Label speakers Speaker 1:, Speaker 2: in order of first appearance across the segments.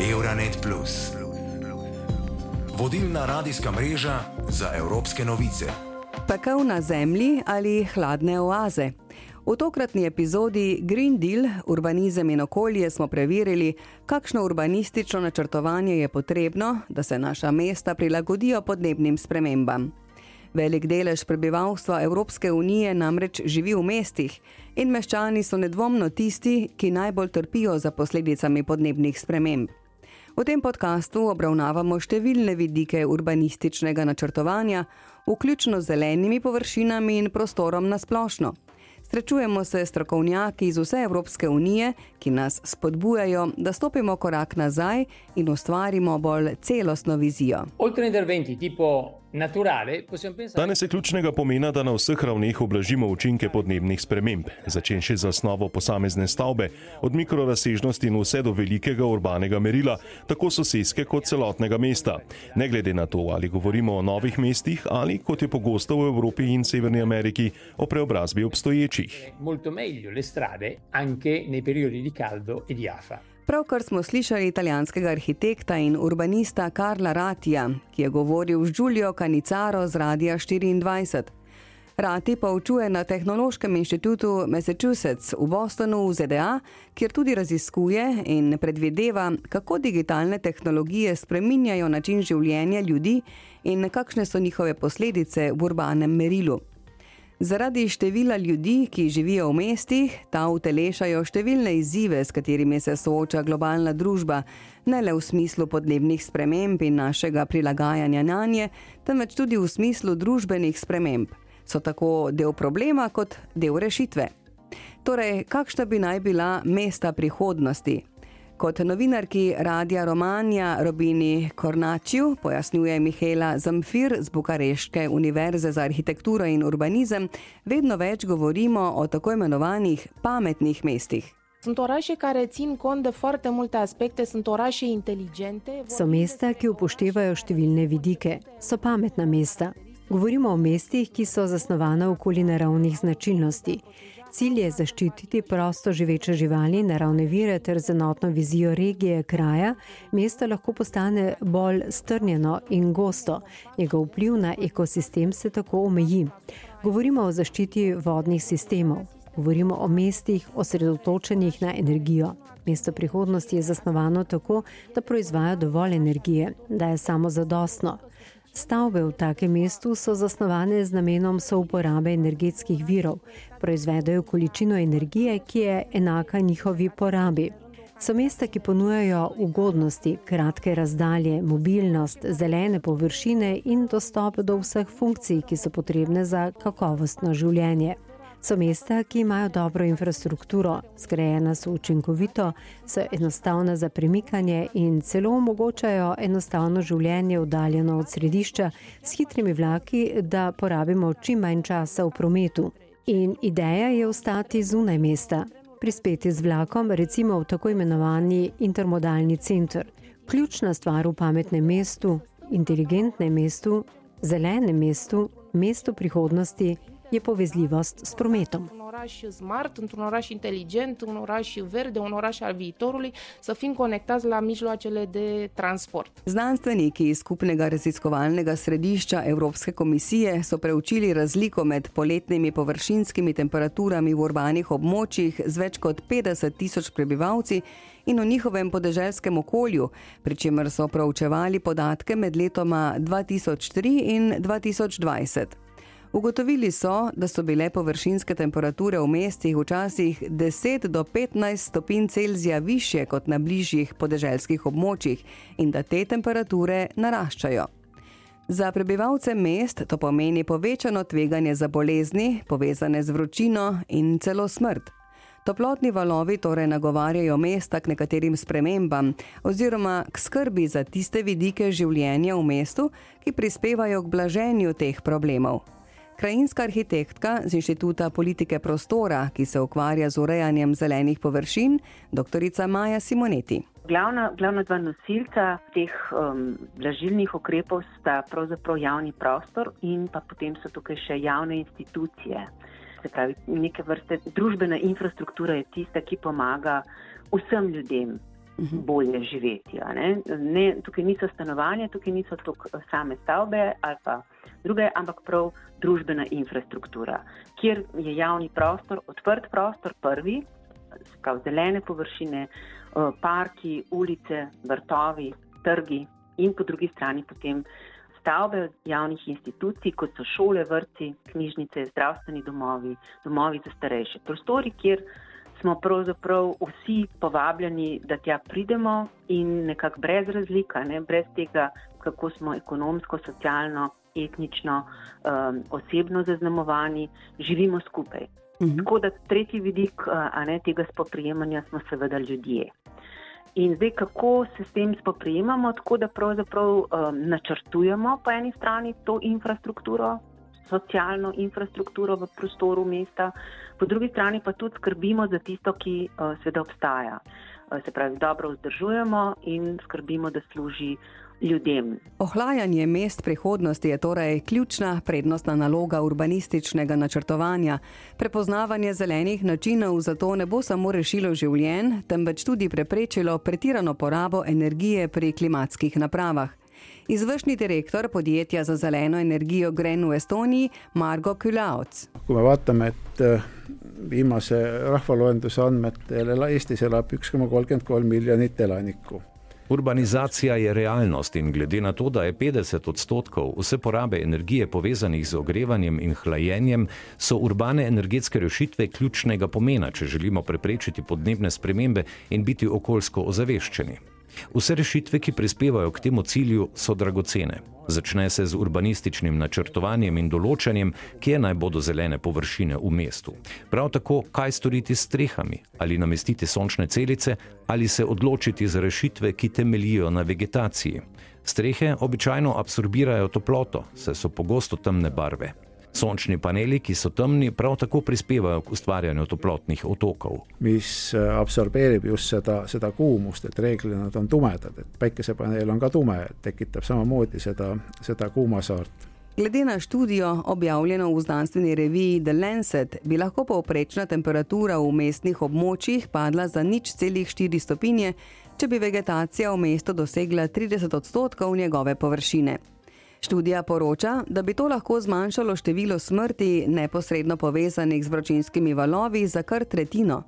Speaker 1: Euronet. Vodilna radijska mreža za evropske novice.
Speaker 2: Pekel na zemlji ali hladne oaze. V tokratni epizodi Green Deal, urbanizem in okolje smo preverili, kakšno urbanistično načrtovanje je potrebno, da se naša mesta prilagodijo podnebnim spremembam. Velik delež prebivalstva Evropske unije namreč živi v mestih in meščani so nedvomno tisti, ki najbolj trpijo za posledicami podnebnih sprememb. V tem podkastu obravnavamo številne vidike urbanističnega načrtovanja, vključno z zelenimi površinami in prostorom na splošno. Srečujemo se s strokovnjaki iz vse Evropske unije, ki nas spodbujajo, da stopimo korak nazaj in ustvarimo bolj celostno vizijo.
Speaker 3: Oltre interventi tipo naturale, possiamo pensare.
Speaker 4: Danes je ključnega pomena, da na vseh ravneh oblažimo učinke podnebnih sprememb, začenši z osnovo posamezne stavbe, od mikrorazsežnosti in vse do velikega urbanega merila, tako sosedske kot celotnega mesta. Ne glede na to, ali govorimo o novih mestih ali, kot je pogosto v Evropi in Severni Ameriki, o preobrazbi obstoječih.
Speaker 3: Molto meglio le strade anche nei periodi di caldo e di afa.
Speaker 2: Pravkar smo slišali italijanskega arhitekta in urbanista Karla Ratija, ki je govoril z Giulio Canicaro z Radia 24. Rati pa učuje na Tehnološkem inštitutu Massachusetts v Bostonu v ZDA, kjer tudi raziskuje in predvideva, kako digitalne tehnologije spreminjajo način življenja ljudi in kakšne so njihove posledice v urbanem merilu. Zaradi števila ljudi, ki živijo v mestih, ta utelešajo številne izzive, s katerimi se sooča globalna družba, ne le v smislu podnebnih sprememb in našega prilagajanja na nje, temveč tudi v smislu družbenih sprememb. So tako del problema kot del rešitve. Torej, kakšna bi naj bila mesta prihodnosti? Kot novinarki Radia Romanja Robini Kornačiju pojasnjuje Mihela Zamfir z Bukareške univerze za arhitekturo in urbanizem, vedno več govorimo o tako imenovanih pametnih mestih.
Speaker 5: Sunt orașe care țin cont de foarte multe aspecte, sunt orașe inteligente.
Speaker 6: So mesta, ki upoštevajo številne vidike, so pametna mesta. Govorimo o mestih, ki so zasnovana okoli naravnih značilnosti. Cilj je zaščititi prosto živeče živali, naravne vire ter z enotno vizijo regije, kraja. Mesto lahko postane bolj strnjeno in gosto, njegov vpliv na ekosistem se tako omeji. Govorimo o zaščiti vodnih sistemov. Govorimo o mestih osredotočenih na energijo. Mesto prihodnosti je zasnovano tako, da proizvaja dovolj energije, da je samo zadostno. Stavbe v takem mestu so zasnovane z namenom souporabe energetskih virov, proizvedajo količino energije, ki je enaka njihovi porabi. So mesta, ki ponujajo ugodnosti, kratke razdalje, mobilnost, zelene površine in dostop do vseh funkcij, ki so potrebne za kakovostno življenje. So mesta, ki imajo dobro infrastrukturo, zgrajena so učinkovito, so enostavna za premikanje in celo omogočajo enostavno življenje oddaljeno od središča s hitrimi vlaki, da porabimo čim manj časa v prometu. In ideja je ostati zunaj mesta, prispeti z vlakom, recimo v tako imenovani intermodalni center. Ključna stvar v pametnem mestu, inteligentnem mestu, zelenem mestu, mestu prihodnosti je povezljivost s prometom.
Speaker 5: Un oraș smart, într-un oraș inteligent, un oraș verde, un oraș al viitorului, să fim conectați la mijloacele de transport.
Speaker 2: Znanstveniki iz skupnega raziskovalnega središča Evropske komisije so preučili razliko med poletnimi površinskimi temperaturami v urbanih območjih z več kot 50 tisoč prebivalci in v njihovem podeželskem okolju, pri čemer so proučevali podatke med letoma 2003 in 2020. Ugotovili so, da so bile površinske temperature v mestih včasih 10 do 15 stopinj Celzija više kot na bližjih podeželskih območjih in da te temperature naraščajo. Za prebivalce mest to pomeni povečano tveganje za bolezni, povezane z vročino in celo smrt. Toplotni valovi torej nagovarjajo mesta k nekaterim spremembam oziroma k skrbi za tiste vidike življenja v mestu, ki prispevajo k blaženju teh problemov. Krajinska arhitektka z Inštituta politike prostora, ki se ukvarja z urejanjem zelenih površin, dr. Maja Simoneti.
Speaker 7: Glavna, glavna dva nosilca teh um, blažilnih ukrepov sta pravzaprav javni prostor in pa potem so tukaj še javne institucije. Se pravi, neke vrste družbena infrastruktura je tista, ki pomaga vsem ljudem. Mhm. bolje živeti. Ne? Ne, tukaj niso stanovanja, tukaj niso same stavbe ali pa druge, ampak prav družbena infrastruktura, kjer je javni prostor, odprt prostor, prvi, prav zelene površine, eh, parki, ulice, vrtovi, trgi in po drugi strani potem stavbe javnih institucij, kot so šole, vrti, knjižnice, zdravstveni domovi, domovi za starejše. Prostori, kjer smo pravzaprav vsi povabljeni, da tja pridemo in nekako brez razlika, ne, brez tega, kako smo ekonomsko, socialno, etnično, um, osebno zaznamovani, živimo skupaj. Mhm. Tako da tretji vidik ne, tega spoprijemanja smo seveda ljudje. In zdaj, kako se s tem spoprijemamo, tako da pravzaprav um, načrtujemo po eni strani to infrastrukturo, socialno infrastrukturo v prostoru mesta, po drugi strani pa tudi skrbimo za tisto, ki uh, seveda obstaja. Uh, se pravi, dobro vzdržujemo in skrbimo, da služi ljudem.
Speaker 2: Ohlajanje mest prihodnosti je torej ključna prednostna naloga urbanističnega načrtovanja. Prepoznavanje zelenih načinov zato ne bo samo rešilo življenj, temveč tudi preprečilo pretirano porabo energije pri klimatskih napravah. Izvršni direktor podjetja za zeleno energijo Gren v Estoniji, Margo Külauts.
Speaker 8: Kui me vaatame, et eh, viimase rahvaloenduse andmetel Eestis elab üks koma kolmkümmend kolm miljonit elanikku
Speaker 9: Urbanizacija je realnost in glede na to, da je 50 odstotkov vse porabe energije povezanih z ogrevanjem in hlajenjem, so urbane energetske rešitve ključnega pomena, če želimo preprečiti podnebne spremembe in biti okoljsko ozaveščeni. Vse rešitve, ki prispevajo k temu cilju, so dragocene. Začne se z urbanističnim načrtovanjem in določanjem, kje naj bodo zelene površine v mestu. Prav tako, kaj storiti s strehami, ali namestiti sončne celice, ali se odločiti za rešitve, ki temeljijo na vegetaciji. Strehe običajno absorbirajo toploto, saj so pogosto temne barve. Sončni paneli, ki so temni, prav tako prispevajo k ustvarjanju toplotnih otokov.
Speaker 8: mis äh, absorbeerib just seda, seda kuumust, et reeglina nad on tumedad, et päikesepaneel on ka tume, tekitab samamoodi seda, seda kuumasaart.
Speaker 2: Glede na študijo, objavljeno v znanstveni reviji The Lancet, bi lahko povprečna temperatura v mestnih območjih padla za nič celih 4 stopinje, če bi vegetacija v mestu dosegla 30 odstotkov njegove površine. Študija poroča, da bi to lahko zmanjšalo število smrti neposredno povezanih z vročinskimi valovi za kar tretjino.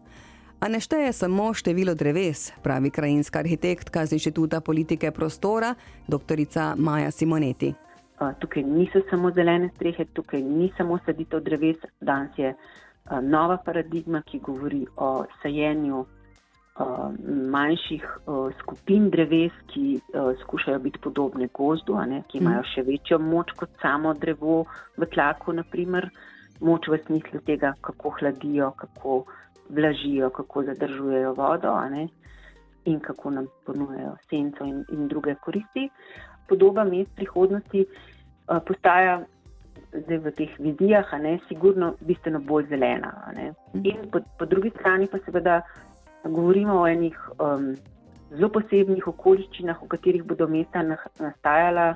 Speaker 2: A ne šteje samo število dreves, pravi krajinska arhitektka z Inštituta politike prostora, dr. Maja Simoneti.
Speaker 7: Tukaj niso samo zelene strehe, tukaj ni samo saditev dreves, danes je nova paradigma, ki govori o sajenju manjših uh, skupin dreves, ki uh, skušajo biti podobne gozdu, ne, ki mhm. imajo še večjo moč kot samo drevo v tlaku, naprimer, moč v smislu tega, kako hladijo, kako vlažijo, kako zadržujejo vodo ne, in kako nam ponujajo senco in, in druge koristi. Podoba mest prihodnosti postaja zdaj v teh vizijah, a ne, sigurno bistveno bolj zelena. Mhm. In po, po drugi strani pa seveda govorimo o enih um, zelo posebnih okoliščinah, v katerih bodo mesta nastajala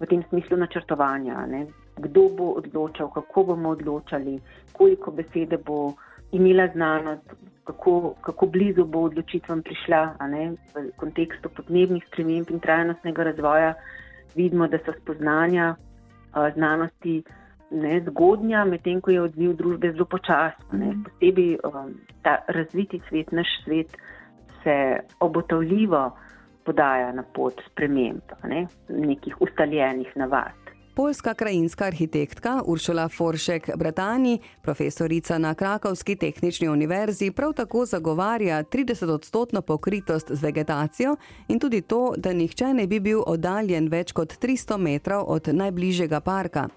Speaker 7: v tem smislu načrtovanja. Ne? Kdo bo odločal, kako bomo odločali, koliko besede bo imela znanost, kako, kako blizu bo odločitvam prišla v kontekstu podnebnih sprememb in trajnostnega razvoja. Vidimo, da so spoznanja uh, znanosti ne, zgodnja, medtem ko je odziv družbe zelo počasen. Mhm. Posebej um, ta razviti svet, naš svet, se obotavljivo podaja na pot sprememb, ne, nekih ustaljenih navad.
Speaker 2: Poljska krajinska arhitektka Uršula Foršek Bratani, profesorica na Krakovski tehnični univerzi, prav tako zagovarja 30-odstotno pokritost z vegetacijo in tudi to, da nihče ne bi bil oddaljen več kot 300 metrov od najbližjega parka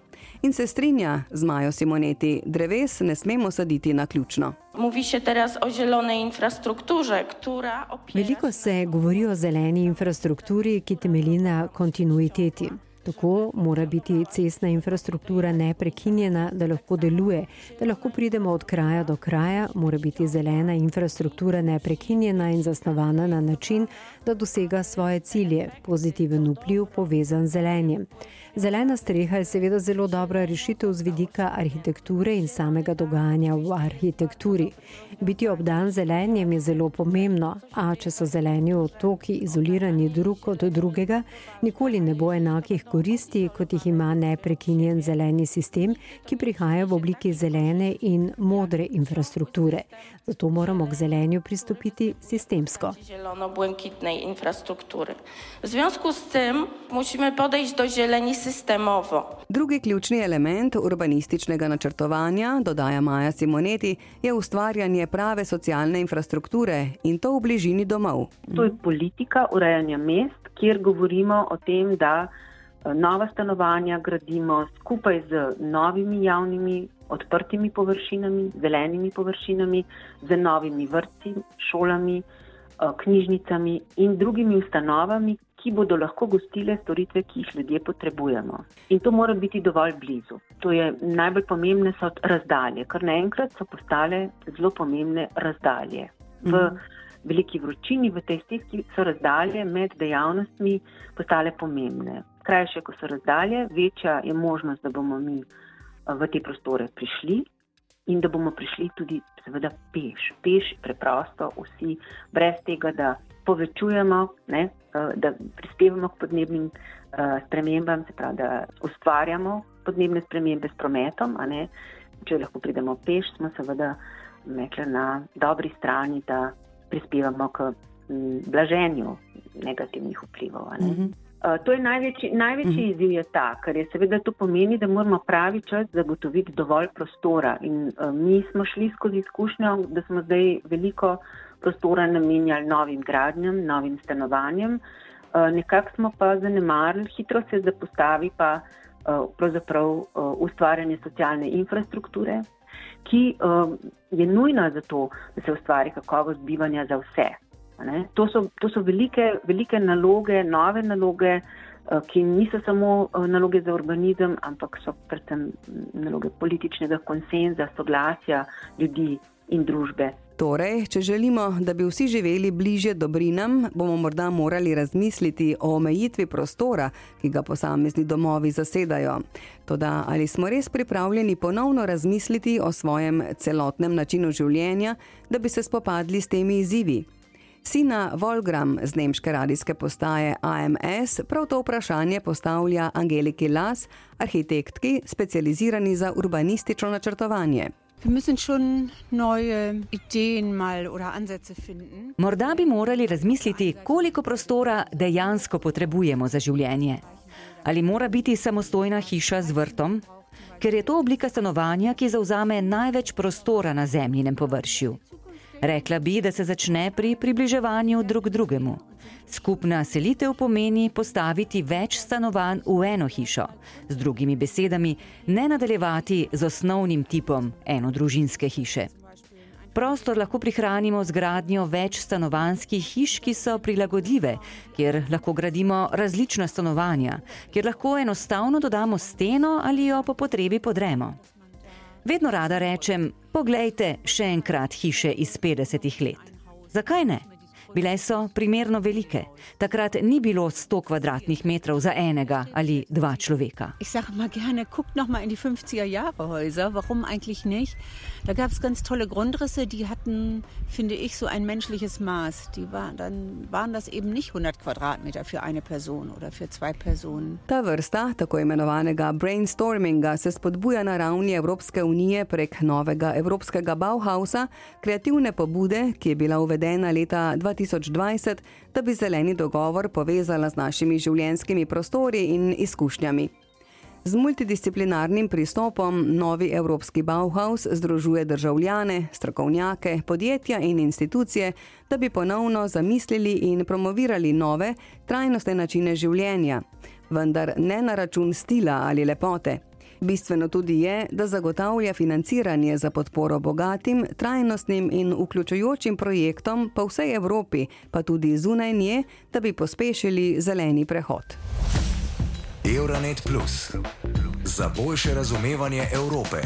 Speaker 2: in se strinja z Majo Simoneti, dreves ne smemo saditi na ključno.
Speaker 6: Mówi się teraz o zielonej infrastrukturze, która opiera... Veliko se govori o zeleni infrastrukturi, ki temelji na kontinuiteti. Tako mora biti cestna infrastruktura neprekinjena, da lahko deluje, da lahko pridemo od kraja do kraja, mora biti zelena infrastruktura neprekinjena in zasnovana na način, da dosega svoje cilje, pozitiven vpliv povezan z zelenjem. Zelena streha je seveda zelo dobra rešitev z vidika arhitekture in samega dogajanja v arhitekturi. Biti obdan zelenjem je zelo pomembno, a če so zeleni otoki izolirani drug od drugega, nikoli ne bo enakih koristi, kot jih ima neprekinjen zeleni sistem, ki prihaja v obliki zelene in modre infrastrukture. Zato moramo k zelenju pristopiti sistemsko.
Speaker 10: Zielono-błękitnej infrastruktury. W związku z tym musimy podejść do zieleni systemowo.
Speaker 2: Drugi ključni element urbanističnega načrtovanja, dodaja Maja Simoneti, je ustvarjanje prave socialne infrastrukture in to v bližini domov.
Speaker 7: To je politika urejanja mest, kjer govorimo o tem, da eh, nova stanovanja gradimo skupaj z novimi javnimi odprtimi površinami, zelenimi površinami, z novimi vrtci, šolami, eh, knjižnicami in drugimi ustanovami, ki bodo lahko gostile storitve, ki jih ljudje potrebujemo. In to mora biti dovolj blizu. To je najbolj pomembne so razdalje, ker naenkrat so postale zelo pomembne razdalje. V
Speaker 2: Mhm.
Speaker 7: veliki vročini, v tej stiski so razdalje med dejavnostmi postale pomembne. Krajše, ko so razdalje, večja je možnost, da bomo mi eh, v te prostore prišli in da bomo prišli tudi, seveda, peš. Peš preprosto, vsi, brez tega, da povečujemo, ne, eh, da prispevamo k podnebnim eh, spremembam, se pravi, da ustvarjamo podnebne spremembe s prometom. ne. Če lahko pridemo peš, smo seveda rekla, na dobri strani, da prispevamo k blaženju negativnih vplivov. ne.
Speaker 2: Mhm.
Speaker 7: Uh, to je največji, največji izziv, je ta, ker je seveda to pomeni, da moramo pravi čas zagotoviti dovolj prostora. In uh, mi smo šli skozi izkušnjo, da smo zdaj veliko prostora namenjali novim gradnjam, novim stanovanjem, uh, nekako smo pa zanemarili, hitro se zapostavi pa uh, pravzaprav uh, ustvarjanje socialne infrastrukture, ki uh, je nujna za to, da se ustvari kakovost bivanja za vse. To so, to so velike, velike naloge, nove naloge, eh, ki niso samo eh, naloge za urbanizem, ampak so predvsem naloge političnega konsenza, soglasja ljudi in družbe.
Speaker 2: Torej, če želimo, da bi vsi živeli bliže dobrinam, bomo morda morali razmisliti o omejitvi prostora, ki ga posamezni domovi zasedajo. Toda ali smo res pripravljeni ponovno razmisliti o svojem celotnem načinu življenja, da bi se spopadli s temi izzivi? Sina Volgram z nemške radijske postaje AMS prav to vprašanje postavlja Angeliki Las, arhitektki, specializirani za urbanistično načrtovanje.
Speaker 11: Wir müssen schon neue Ideen mal oder Ansätze finden.
Speaker 12: Morda bi morali razmisliti, koliko prostora dejansko potrebujemo za življenje. Ali mora biti samostojna hiša z vrtom? Ker je to oblika stanovanja, ki zauzame največ prostora na zemljinem površju. Rekla bi, da se začne pri približevanju drug drugemu. Skupna selitev pomeni postaviti več stanovanj v eno hišo. Z drugimi besedami, ne nadaljevati z osnovnim tipom enodružinske hiše. Prostor lahko prihranimo z gradnjo več stanovanjskih hiš, ki so prilagodljive, kjer lahko gradimo različna stanovanja, kjer lahko enostavno dodamo steno ali jo po potrebi podremo. Vedno rada rečem: Poglejte še enkrat hiše iz 50-ih let. Zakaj ne? Bile so primerno velike. Takrat ni bilo 100 kvadratnih metrov za enega ali dva človeka.
Speaker 11: Ich sage mal gerne, guckt noch mal in die 50er Jahre Häuser. Warum eigentlich nicht? Da gab es ganz tolle Grundrisse, die hatten, finde ich, so ein menschliches Maß. Die war, dann waren das eben nicht 100 Quadratmeter für eine Person oder für zwei Personen.
Speaker 2: Ta vrsta tako imenovanega brainstorminga se spodbuja na ravni Evropske unije prek novega evropskega Bauhausa, kreativne pobude, ki je bila uvedena leta 2020, da bi zeleni dogovor povezala z našimi življenjskimi prostori in izkušnjami. Z multidisciplinarnim pristopom novi Evropski Bauhaus združuje državljane, strokovnjake, podjetja in institucije, da bi ponovno zamislili in promovirali nove, trajnostne načine življenja, vendar ne na račun stila ali lepote. Bistveno tudi je, da zagotavlja financiranje za podporo bogatim, trajnostnim in vključujočim projektom po vsej Evropi, pa tudi zunaj nje, da bi pospešili zeleni prehod.
Speaker 1: Euronet Plus za boljše razumevanje Evrope.